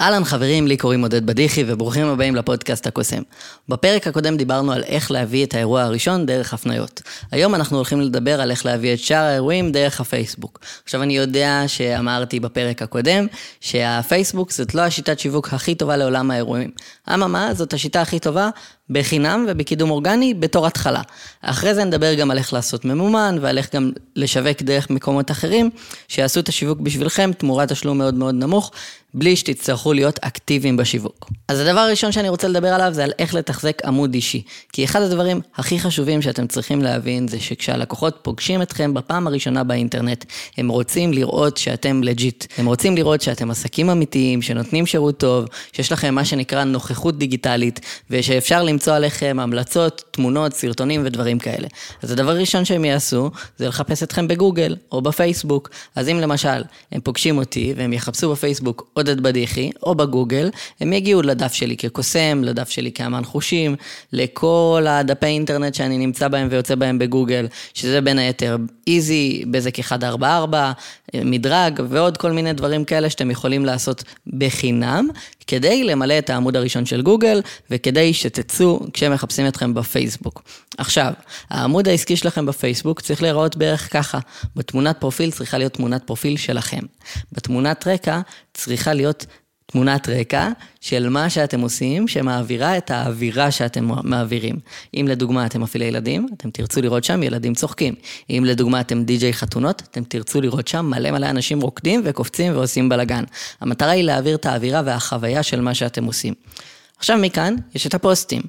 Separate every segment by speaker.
Speaker 1: אהלן חברים, לי קוראים עודד בדיחי וברוכים הבאים לפודקאסט הקוסם. בפרק הקודם דיברנו על איך להביא את האירוע הראשון דרך הפניות. היום אנחנו הולכים לדבר על איך להביא את שאר האירועים דרך הפייסבוק. עכשיו אני יודע שאמרתי בפרק הקודם שהפייסבוק זאת לא השיטת שיווק הכי טובה לעולם האירועים. אממה, זאת השיטה הכי טובה בחינם ובקידום אורגני בתור התחלה. אחרי זה נדבר גם על איך לעשות ממומן ועל איך גם לשווק דרך מקומות אחרים שיעשו את השיווק בשבילכם תמורת תשלום מאוד מאוד נמוך. בלי שתצטרכו להיות אקטיביים בשיווק. אז הדבר הראשון שאני רוצה לדבר עליו זה על איך לתחזק עמוד אישי. כי אחד הדברים הכי חשובים שאתם צריכים להבין זה שכשהלקוחות פוגשים אתכם בפעם הראשונה באינטרנט, הם רוצים לראות שאתם לג'יט. הם רוצים לראות שאתם עסקים אמיתיים, שנותנים שירות טוב, שיש לכם מה שנקרא נוכחות דיגיטלית, ושאפשר למצוא עליכם המלצות, תמונות, סרטונים ודברים כאלה. אז הדבר הראשון שהם יעשו, זה לחפש אתכם בגוגל או בפייסבוק. אז אם למשל, הם פוגשים אותי והם יחפשו בפייסבוק עודד בדיחי, או בגוגל, הם יגיעו לדף שלי כקוסם, לדף שלי כאמן חושים, לכל הדפי אינטרנט שאני נמצא בהם ויוצא בהם בגוגל, שזה בין היתר איזי, בזק 144, מדרג ועוד כל מיני דברים כאלה שאתם יכולים לעשות בחינם, כדי למלא את העמוד הראשון של גוגל, וכדי שתצאו כשהם מחפשים אתכם בפייסבוק. עכשיו, העמוד העסקי שלכם בפייסבוק צריך להיראות בערך ככה. בתמונת פרופיל צריכה להיות תמונת פרופיל שלכם. בתמונת רקע צריכה להיות תמונת רקע של מה שאתם עושים, שמעבירה את האווירה שאתם מעבירים. אם לדוגמה אתם מפעילי ילדים, אתם תרצו לראות שם ילדים צוחקים. אם לדוגמה אתם די-ג'יי חתונות, אתם תרצו לראות שם מלא מלא אנשים רוקדים וקופצים ועושים בלאגן. המטרה היא להעביר את האווירה והחוויה של מה שאתם עושים. עכשיו מכאן יש את הפוסטים.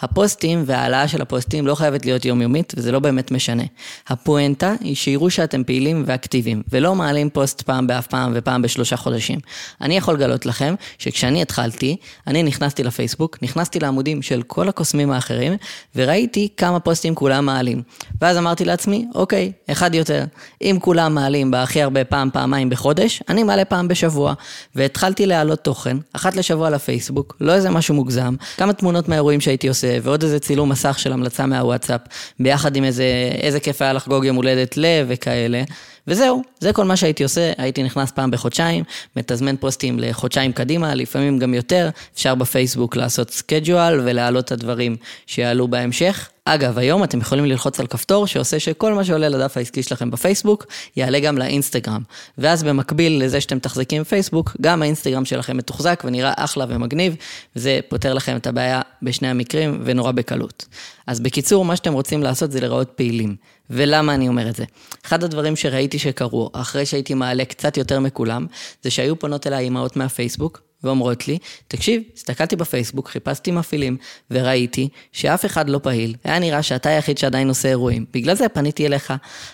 Speaker 1: הפוסטים וההעלאה של הפוסטים לא חייבת להיות יומיומית, וזה לא באמת משנה. הפואנטה היא שיראו שאתם פעילים ואקטיביים, ולא מעלים פוסט פעם באף פעם ופעם בשלושה חודשים. אני יכול לגלות לכם שכשאני התחלתי, אני נכנסתי לפייסבוק, נכנסתי לעמודים של כל הקוסמים האחרים, וראיתי כמה פוסטים כולם מעלים. ואז אמרתי לעצמי, אוקיי, אחד יותר. אם כולם מעלים בהכי הרבה פעם, פעמיים בחודש, אני מעלה פעם בשבוע. והתחלתי להעלות תוכן, אחת לשבוע לפייסבוק, לא איזה משהו מוגזם, כמה תמונות מהאירועים שהייתי עושה. ועוד איזה צילום מסך של המלצה מהוואטסאפ, ביחד עם איזה, איזה כיף היה לחגוג יום הולדת לב וכאלה. וזהו, זה כל מה שהייתי עושה, הייתי נכנס פעם בחודשיים, מתזמן פוסטים לחודשיים קדימה, לפעמים גם יותר, אפשר בפייסבוק לעשות schedule ולהעלות את הדברים שיעלו בהמשך. אגב, היום אתם יכולים ללחוץ על כפתור שעושה שכל מה שעולה לדף העסקי שלכם בפייסבוק, יעלה גם לאינסטגרם. ואז במקביל לזה שאתם מתחזקים פייסבוק, גם האינסטגרם שלכם מתוחזק ונראה אחלה ומגניב, וזה פותר לכם את הבעיה בשני המקרים ונורא בקלות. אז בקיצור, מה שאתם רוצים לעשות זה לראות פעילים. ולמה אני אומר את זה? אחד הדברים שראיתי שקרו, אחרי שהייתי מעלה קצת יותר מכולם, זה שהיו פונות אליי אימהות מהפייסבוק, ואומרות לי, תקשיב, הסתכלתי בפייסבוק, חיפשתי מפעילים, וראיתי שאף אחד לא פעיל, היה נראה שאתה היחיד שעדיין עושה אירועים. בגלל זה פניתי אליך.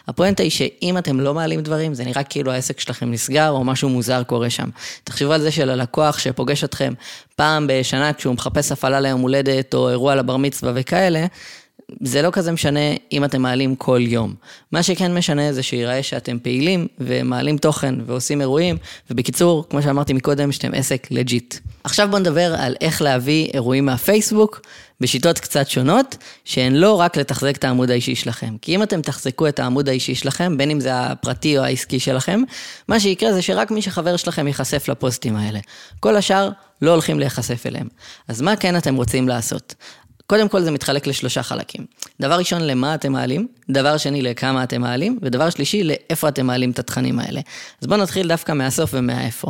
Speaker 1: הפואנטה היא שאם אתם לא מעלים דברים, זה נראה כאילו העסק שלכם נסגר, או משהו מוזר קורה שם. תחשבו על זה של הלקוח שפוגש אתכם פעם בשנה כשהוא מחפש הפעלה ליום הולדת, או אירוע לבר מצווה וכאלה, זה לא כזה משנה אם אתם מעלים כל יום. מה שכן משנה זה שיראה שאתם פעילים ומעלים תוכן ועושים אירועים, ובקיצור, כמו שאמרתי מקודם, שאתם עסק לג'יט. עכשיו בואו נדבר על איך להביא אירועים מהפייסבוק בשיטות קצת שונות, שהן לא רק לתחזק את העמוד האישי שלכם. כי אם אתם תחזקו את העמוד האישי שלכם, בין אם זה הפרטי או העסקי שלכם, מה שיקרה זה שרק מי שחבר שלכם ייחשף לפוסטים האלה. כל השאר לא הולכים להיחשף אליהם. אז מה כן אתם רוצים לעשות? קודם כל זה מתחלק לשלושה חלקים. דבר ראשון, למה אתם מעלים, דבר שני, לכמה אתם מעלים, ודבר שלישי, לאיפה אתם מעלים את התכנים האלה. אז בואו נתחיל דווקא מהסוף ומהאיפה.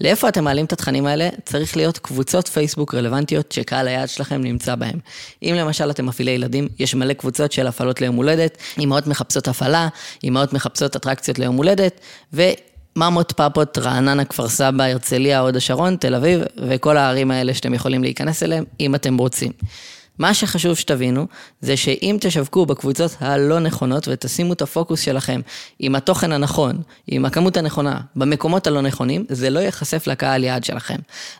Speaker 1: לאיפה אתם מעלים את התכנים האלה, צריך להיות קבוצות פייסבוק רלוונטיות שקהל היעד שלכם נמצא בהם. אם למשל אתם מפעילי ילדים, יש מלא קבוצות של הפעלות ליום הולדת, אמהות מחפשות הפעלה, אמהות מחפשות אטרקציות ליום הולדת, ו... ממות פאפות, רעננה, כפר סבא, הרצליה, הוד השרון, תל אביב, וכל הערים האלה שאתם יכולים להיכנס אליהם, אם אתם רוצים. מה שחשוב שתבינו, זה שאם תשווקו בקבוצות הלא נכונות ותשימו את הפוקוס שלכם עם התוכן הנכון, עם הכמות הנכונה, במקומות הלא נכונים, זה לא ייחשף לקהל יעד שלכם.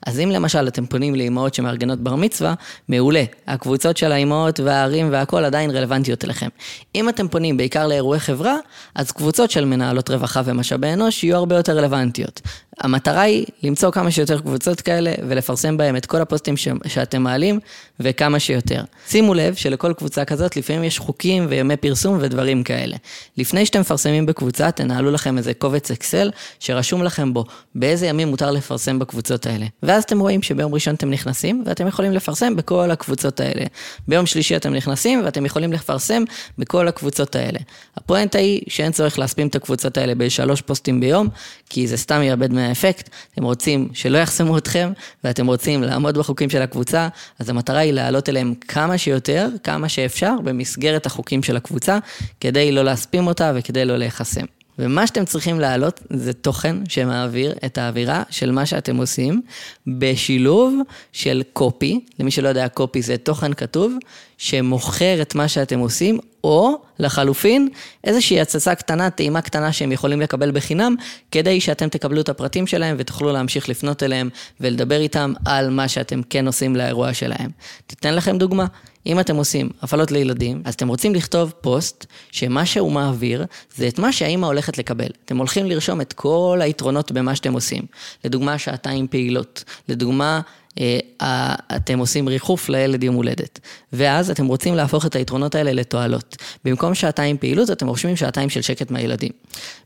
Speaker 1: אז אם למשל אתם פונים לאימהות שמארגנות בר מצווה, מעולה. הקבוצות של האימהות והערים והכל עדיין רלוונטיות אליכם. אם אתם פונים בעיקר לאירועי חברה, אז קבוצות של מנהלות רווחה ומשאבי אנוש יהיו הרבה יותר רלוונטיות. המטרה היא למצוא כמה שיותר קבוצות כאלה ולפרסם בהם את כל הפוסטים ש- שאתם מעלים וכמה שיותר. שימו לב שלכל קבוצה כזאת לפעמים יש חוקים וימי פרסום ודברים כאלה. לפני שאתם מפרסמים בקבוצה, תנהלו לכם איזה קובץ אקסל שרשום לכם בו באיזה ימים מותר לפרסם בקבוצות האלה. ואז אתם רואים שביום ראשון אתם נכנסים ואתם יכולים לפרסם בכל הקבוצות האלה. ביום שלישי אתם נכנסים ואתם יכולים לפרסם בכל הקבוצות האלה. הפואנטה היא שאין צורך להספים את הקבוצות האלה בשלוש פוסטים ביום, כי זה סתם יאבד מהאפקט. אתם רוצים שלא יחסמו אתכם ואתם רוצים לעמוד בחוקים של הקבוצה, אז המטרה היא להעלות אליהם כמה שיותר, כמה שאפשר, במסגרת החוקים של הקבוצה, כדי לא להספים אותה וכדי לא להיחסם. ומה שאתם צריכים להעלות זה תוכן שמעביר את האווירה של מה שאתם עושים, בשילוב של קופי, למי שלא יודע, קופי זה תוכן כתוב, שמוכר את מה שאתם עושים, או לחלופין, איזושהי הצצה קטנה, טעימה קטנה שהם יכולים לקבל בחינם, כדי שאתם תקבלו את הפרטים שלהם ותוכלו להמשיך לפנות אליהם ולדבר איתם על מה שאתם כן עושים לאירוע שלהם. תיתן לכם דוגמה. אם אתם עושים הפעלות לילדים, אז אתם רוצים לכתוב פוסט שמה שהוא מעביר זה את מה שהאימא הולכת לקבל. אתם הולכים לרשום את כל היתרונות במה שאתם עושים. לדוגמה, שעתיים פעילות. לדוגמה, אה, אתם עושים ריחוף לילד יום הולדת. ואז אתם רוצים להפוך את היתרונות האלה לתועלות. במקום שעתיים פעילות, אתם רושמים שעתיים של שקט מהילדים.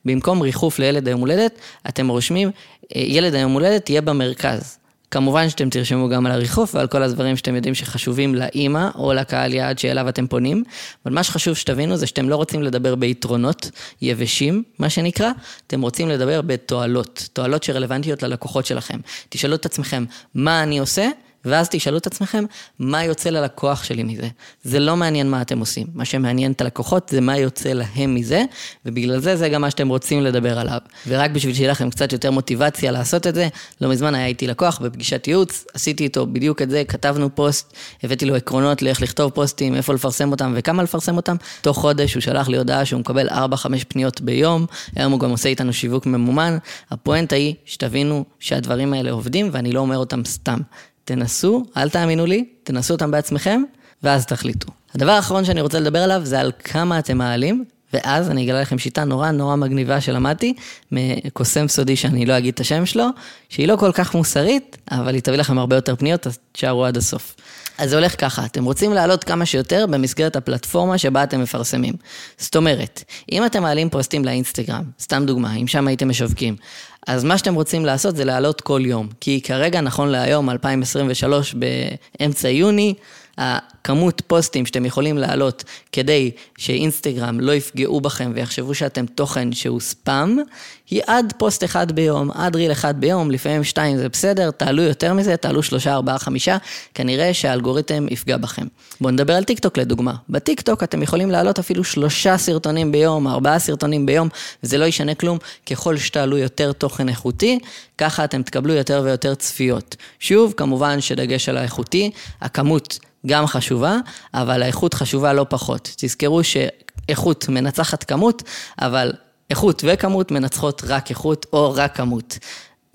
Speaker 1: במקום ריחוף לילד היום הולדת, אתם רושמים, אה, ילד היום הולדת יהיה במרכז. כמובן שאתם תרשמו גם על הריחוף ועל כל הדברים שאתם יודעים שחשובים לאימא או לקהל יעד שאליו אתם פונים, אבל מה שחשוב שתבינו זה שאתם לא רוצים לדבר ביתרונות יבשים, מה שנקרא, אתם רוצים לדבר בתועלות, תועלות שרלוונטיות ללקוחות שלכם. תשאלו את עצמכם, מה אני עושה? ואז תשאלו את עצמכם, מה יוצא ללקוח שלי מזה? זה לא מעניין מה אתם עושים. מה שמעניין את הלקוחות זה מה יוצא להם מזה, ובגלל זה זה גם מה שאתם רוצים לדבר עליו. ורק בשביל שיהיה לכם קצת יותר מוטיבציה לעשות את זה, לא מזמן היה איתי לקוח בפגישת ייעוץ, עשיתי איתו בדיוק את זה, כתבנו פוסט, הבאתי לו עקרונות לאיך לכתוב פוסטים, איפה לפרסם אותם וכמה לפרסם אותם. תוך חודש הוא שלח לי הודעה שהוא מקבל 4-5 פניות ביום, היום הוא גם עושה איתנו שיווק ממומן. הפואנטה היא שתבינו שהדברים האלה עובדים ואני לא אומר אותם סתם. תנסו, אל תאמינו לי, תנסו אותם בעצמכם, ואז תחליטו. הדבר האחרון שאני רוצה לדבר עליו זה על כמה אתם מעלים, ואז אני אגלה לכם שיטה נורא נורא מגניבה שלמדתי מקוסם סודי שאני לא אגיד את השם שלו, שהיא לא כל כך מוסרית, אבל היא תביא לכם הרבה יותר פניות, אז תשארו עד הסוף. אז זה הולך ככה, אתם רוצים לעלות כמה שיותר במסגרת הפלטפורמה שבה אתם מפרסמים. זאת אומרת, אם אתם מעלים פוסטים לאינסטגרם, סתם דוגמה, אם שם הייתם משווקים, אז מה שאתם רוצים לעשות זה לעלות כל יום. כי כרגע, נכון להיום, 2023, באמצע יוני, הכמות פוסטים שאתם יכולים להעלות כדי שאינסטגרם לא יפגעו בכם ויחשבו שאתם תוכן שהוא ספאם, היא עד פוסט אחד ביום, עד reel אחד ביום, לפעמים שתיים זה בסדר, תעלו יותר מזה, תעלו שלושה, ארבעה, חמישה, כנראה שהאלגוריתם יפגע בכם. בואו נדבר על טיקטוק לדוגמה. בטיקטוק אתם יכולים להעלות אפילו שלושה סרטונים ביום, ארבעה סרטונים ביום, וזה לא ישנה כלום, ככל שתעלו יותר תוכן איכותי, ככה אתם תקבלו יותר ויותר צפיות. שוב, כמובן שדגש על האיכותי, הכמות גם חשובה, אבל האיכות חשובה לא פחות. תזכרו שאיכות מנצחת כמות, אבל איכות וכמות מנצחות רק איכות או רק כמות.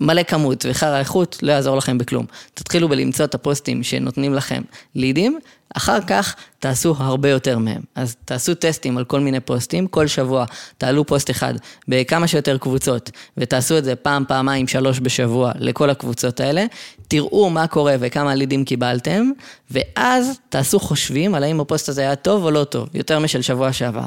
Speaker 1: מלא כמות וחרא איכות לא יעזור לכם בכלום. תתחילו בלמצוא את הפוסטים שנותנים לכם לידים, אחר כך תעשו הרבה יותר מהם. אז תעשו טסטים על כל מיני פוסטים, כל שבוע תעלו פוסט אחד בכמה שיותר קבוצות, ותעשו את זה פעם, פעמיים, שלוש בשבוע לכל הקבוצות האלה, תראו מה קורה וכמה לידים קיבלתם, ואז תעשו חושבים על האם הפוסט הזה היה טוב או לא טוב, יותר משל שבוע שעבר.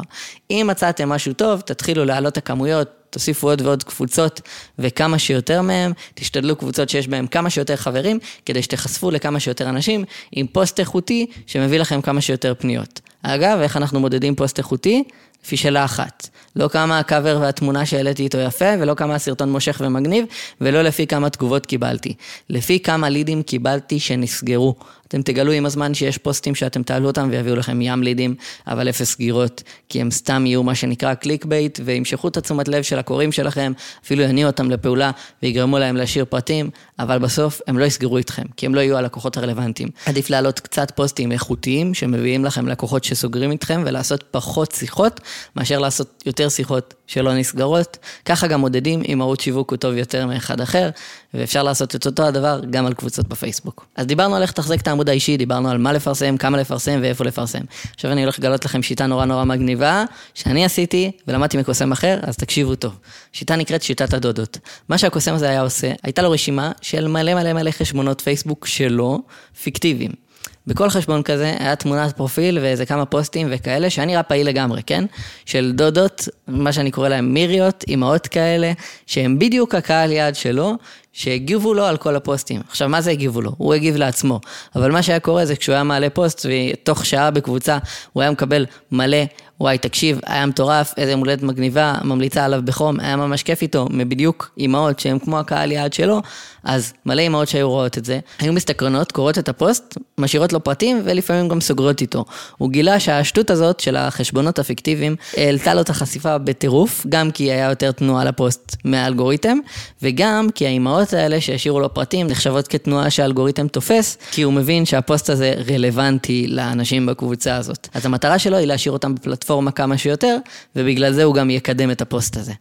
Speaker 1: אם מצאתם משהו טוב, תתחילו להעלות את הכמויות, תוסיפו עוד ועוד קבוצות וכמה שיותר מהם, תשתדלו קבוצות שיש בהם כמה שיותר חברים, כדי שתחשפו לכמה שיותר אנשים עם פוסט איכותי שמביא לכם כמה שיותר פניות. אגב, איך אנחנו מודדים פוסט איכותי? לפי שאלה אחת. לא כמה הקאבר והתמונה שהעליתי איתו יפה, ולא כמה הסרטון מושך ומגניב, ולא לפי כמה תגובות קיבלתי. לפי כמה לידים קיבלתי שנסגרו. אתם תגלו עם הזמן שיש פוסטים שאתם תעלו אותם ויביאו לכם ים לידים, אבל אפס סגירות, כי הם סתם יהיו מה שנקרא clickbait, וימשכו את התשומת לב של הקוראים שלכם, אפילו יניעו אותם לפעולה ויגרמו להם להשאיר פרטים, אבל בסוף הם לא יסגרו איתכם, כי הם לא יהיו הלקוחות הרלוונטיים. עדיף להעלות קצת פוסטים איכותיים, שמביאים לכם לקוחות שסוגרים איתכם, ולעשות פחות שיחות, מאשר לעשות יותר שיחות שלא נסגרות. ככה גם מודדים אם מהות שיווק הוא טוב יותר מאחד אחר, ואפשר לעשות את אותו הדבר גם על קבוצות בפייסבוק. אז דיברנו על איך לתחזק את העמוד האישי, דיברנו על מה לפרסם, כמה לפרסם ואיפה לפרסם. עכשיו אני הולך לגלות לכם שיטה נורא נורא מגניבה, שאני עשיתי ולמדתי מקוסם אחר, אז תקשיבו טוב. שיטה נקראת שיטת הדודות. מה שהקוסם הזה היה עושה, הייתה לו רשימה של מלא מלא מלא חשבונות פייסבוק שלו, פיקטיביים. בכל חשבון כזה היה תמונת פרופיל ואיזה כמה פוסטים וכאלה, שהיה נראה פעיל לגמרי, כן? של דודות, מה שאני קורא להן מיריות, אימהות כאלה, שהן בדיוק הקהל יעד שלו, שהגיבו לו על כל הפוסטים. עכשיו, מה זה הגיבו לו? הוא הגיב לעצמו. אבל מה שהיה קורה זה כשהוא היה מעלה פוסט, ותוך שעה בקבוצה הוא היה מקבל מלא וואי, תקשיב, היה מטורף, איזה יום הולדת מגניבה, ממליצה עליו בחום, היה ממש כיף איתו, מבדיוק אימהות שהן כמו הקהל יעד שלו, אז מלא אימהות שהיו רואות את זה, היו מסתקרנות, קוראות את הפוסט, משאירות לו פרטים ולפעמים גם סוגרות איתו. הוא גילה שהשטות הזאת של החשבונות הפיקטיביים העלתה לו את החשיפה בטירוף, גם כי היה יותר תנועה לפוסט מהאלגוריתם, וגם כי האימהות האלה שהשאירו לו פרטים נחשבות כתנועה שהאלגוריתם תופס, כי הוא מבין שהפוסט הזה רלוונטי לאנשים בקבוצה הזאת. אז המטרה שלו היא להשאיר אותם בפלטפורמה. כמה שיותר, ובגלל זה הוא גם יקדם את הפוסט הזה.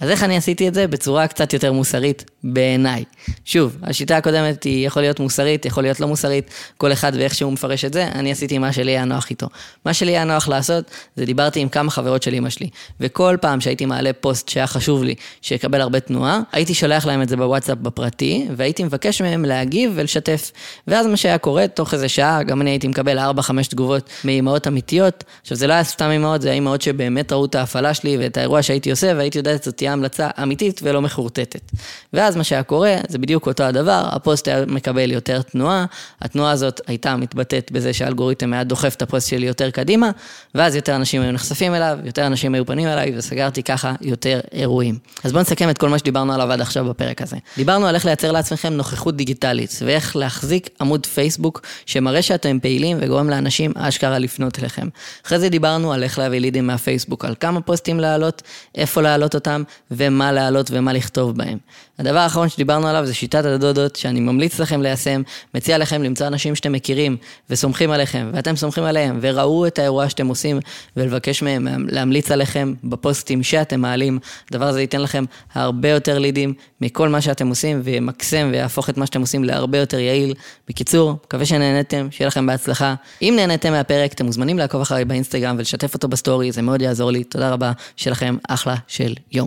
Speaker 1: אז איך אני עשיתי את זה? בצורה קצת יותר מוסרית, בעיניי. שוב, השיטה הקודמת היא יכול להיות מוסרית, יכול להיות לא מוסרית, כל אחד ואיך שהוא מפרש את זה, אני עשיתי מה שלי היה נוח איתו. מה שלי היה נוח לעשות, זה דיברתי עם כמה חברות של אמא שלי, וכל פעם שהייתי מעלה פוסט שהיה חשוב לי, שיקבל הרבה תנועה, הייתי שולח להם את זה בוואטסאפ בפרטי, והייתי מבקש מהם להגיב ולשתף. ואז מה שהיה קורה, תוך איזה שעה, גם אני הייתי מקבל 4-5 תגובות מאימהות אמיתיות. עכשיו, זה לא היה סתם אימהות, זה היה אימהות שבאמת ראו את ההפעלה שלי ואת האירוע שהייתי עושה, והייתי יודעת זאת תהיה המלצה אמיתית ולא מחורטטת. ואז מה שהיה קורה, זה בדיוק אותו הדבר, הפוסט היה מקבל יותר תנועה, התנועה הזאת הייתה מתבטאת בזה שהאלגוריתם היה דוחף את הפוסט שלי יותר קדימה, ואז יותר אנשים היו נחשפים אליו, יותר אנשים היו פנים אליי, וסגרתי ככה יותר אירועים. אז בואו נסכם את כל מה שדיברנו עליו עד עכשיו בפרק הזה. דיברנו על איך לייצר לעצמכם נוכחות דיגיטלית, ואיך להחזיק עמוד פייסבוק שמראה שאתם פעילים וגורם לאנשים אשכרה לפנות אליכם. אחרי זה דיברנו על איך להביא לידים מהפייסבוק, על כמה פוסטים להעלות, איפה להעלות אותם, ומה להעלות ומה לכתוב בהם. הדבר האחרון שדיברנו עליו זה שיטת הדודות, שאני ממליץ לכם ליישם, מציע לכם למצוא אנשים שאתם מכירים וסומכים עליכם, ואתם סומכים עליהם, וראו את האירוע שאתם עושים, ולבקש מהם להמליץ עליכם בפוסטים שאתם מעלים. הדבר הזה ייתן לכם הרבה יותר לידים מכל מה שאתם עושים, וימקסם ויהפוך את מה שאתם עושים להרבה יותר יעיל. בקיצור, מקווה שנהנתם, שיהיה לכם בהצלחה. אם נהנתם מהפרק, אתם מוזמנים לעקוב אחריי באינסטגרם ולשתף אותו בסטורי, זה מאוד יעזור לי. תודה רבה, שיהיה לכם אחלה של יום.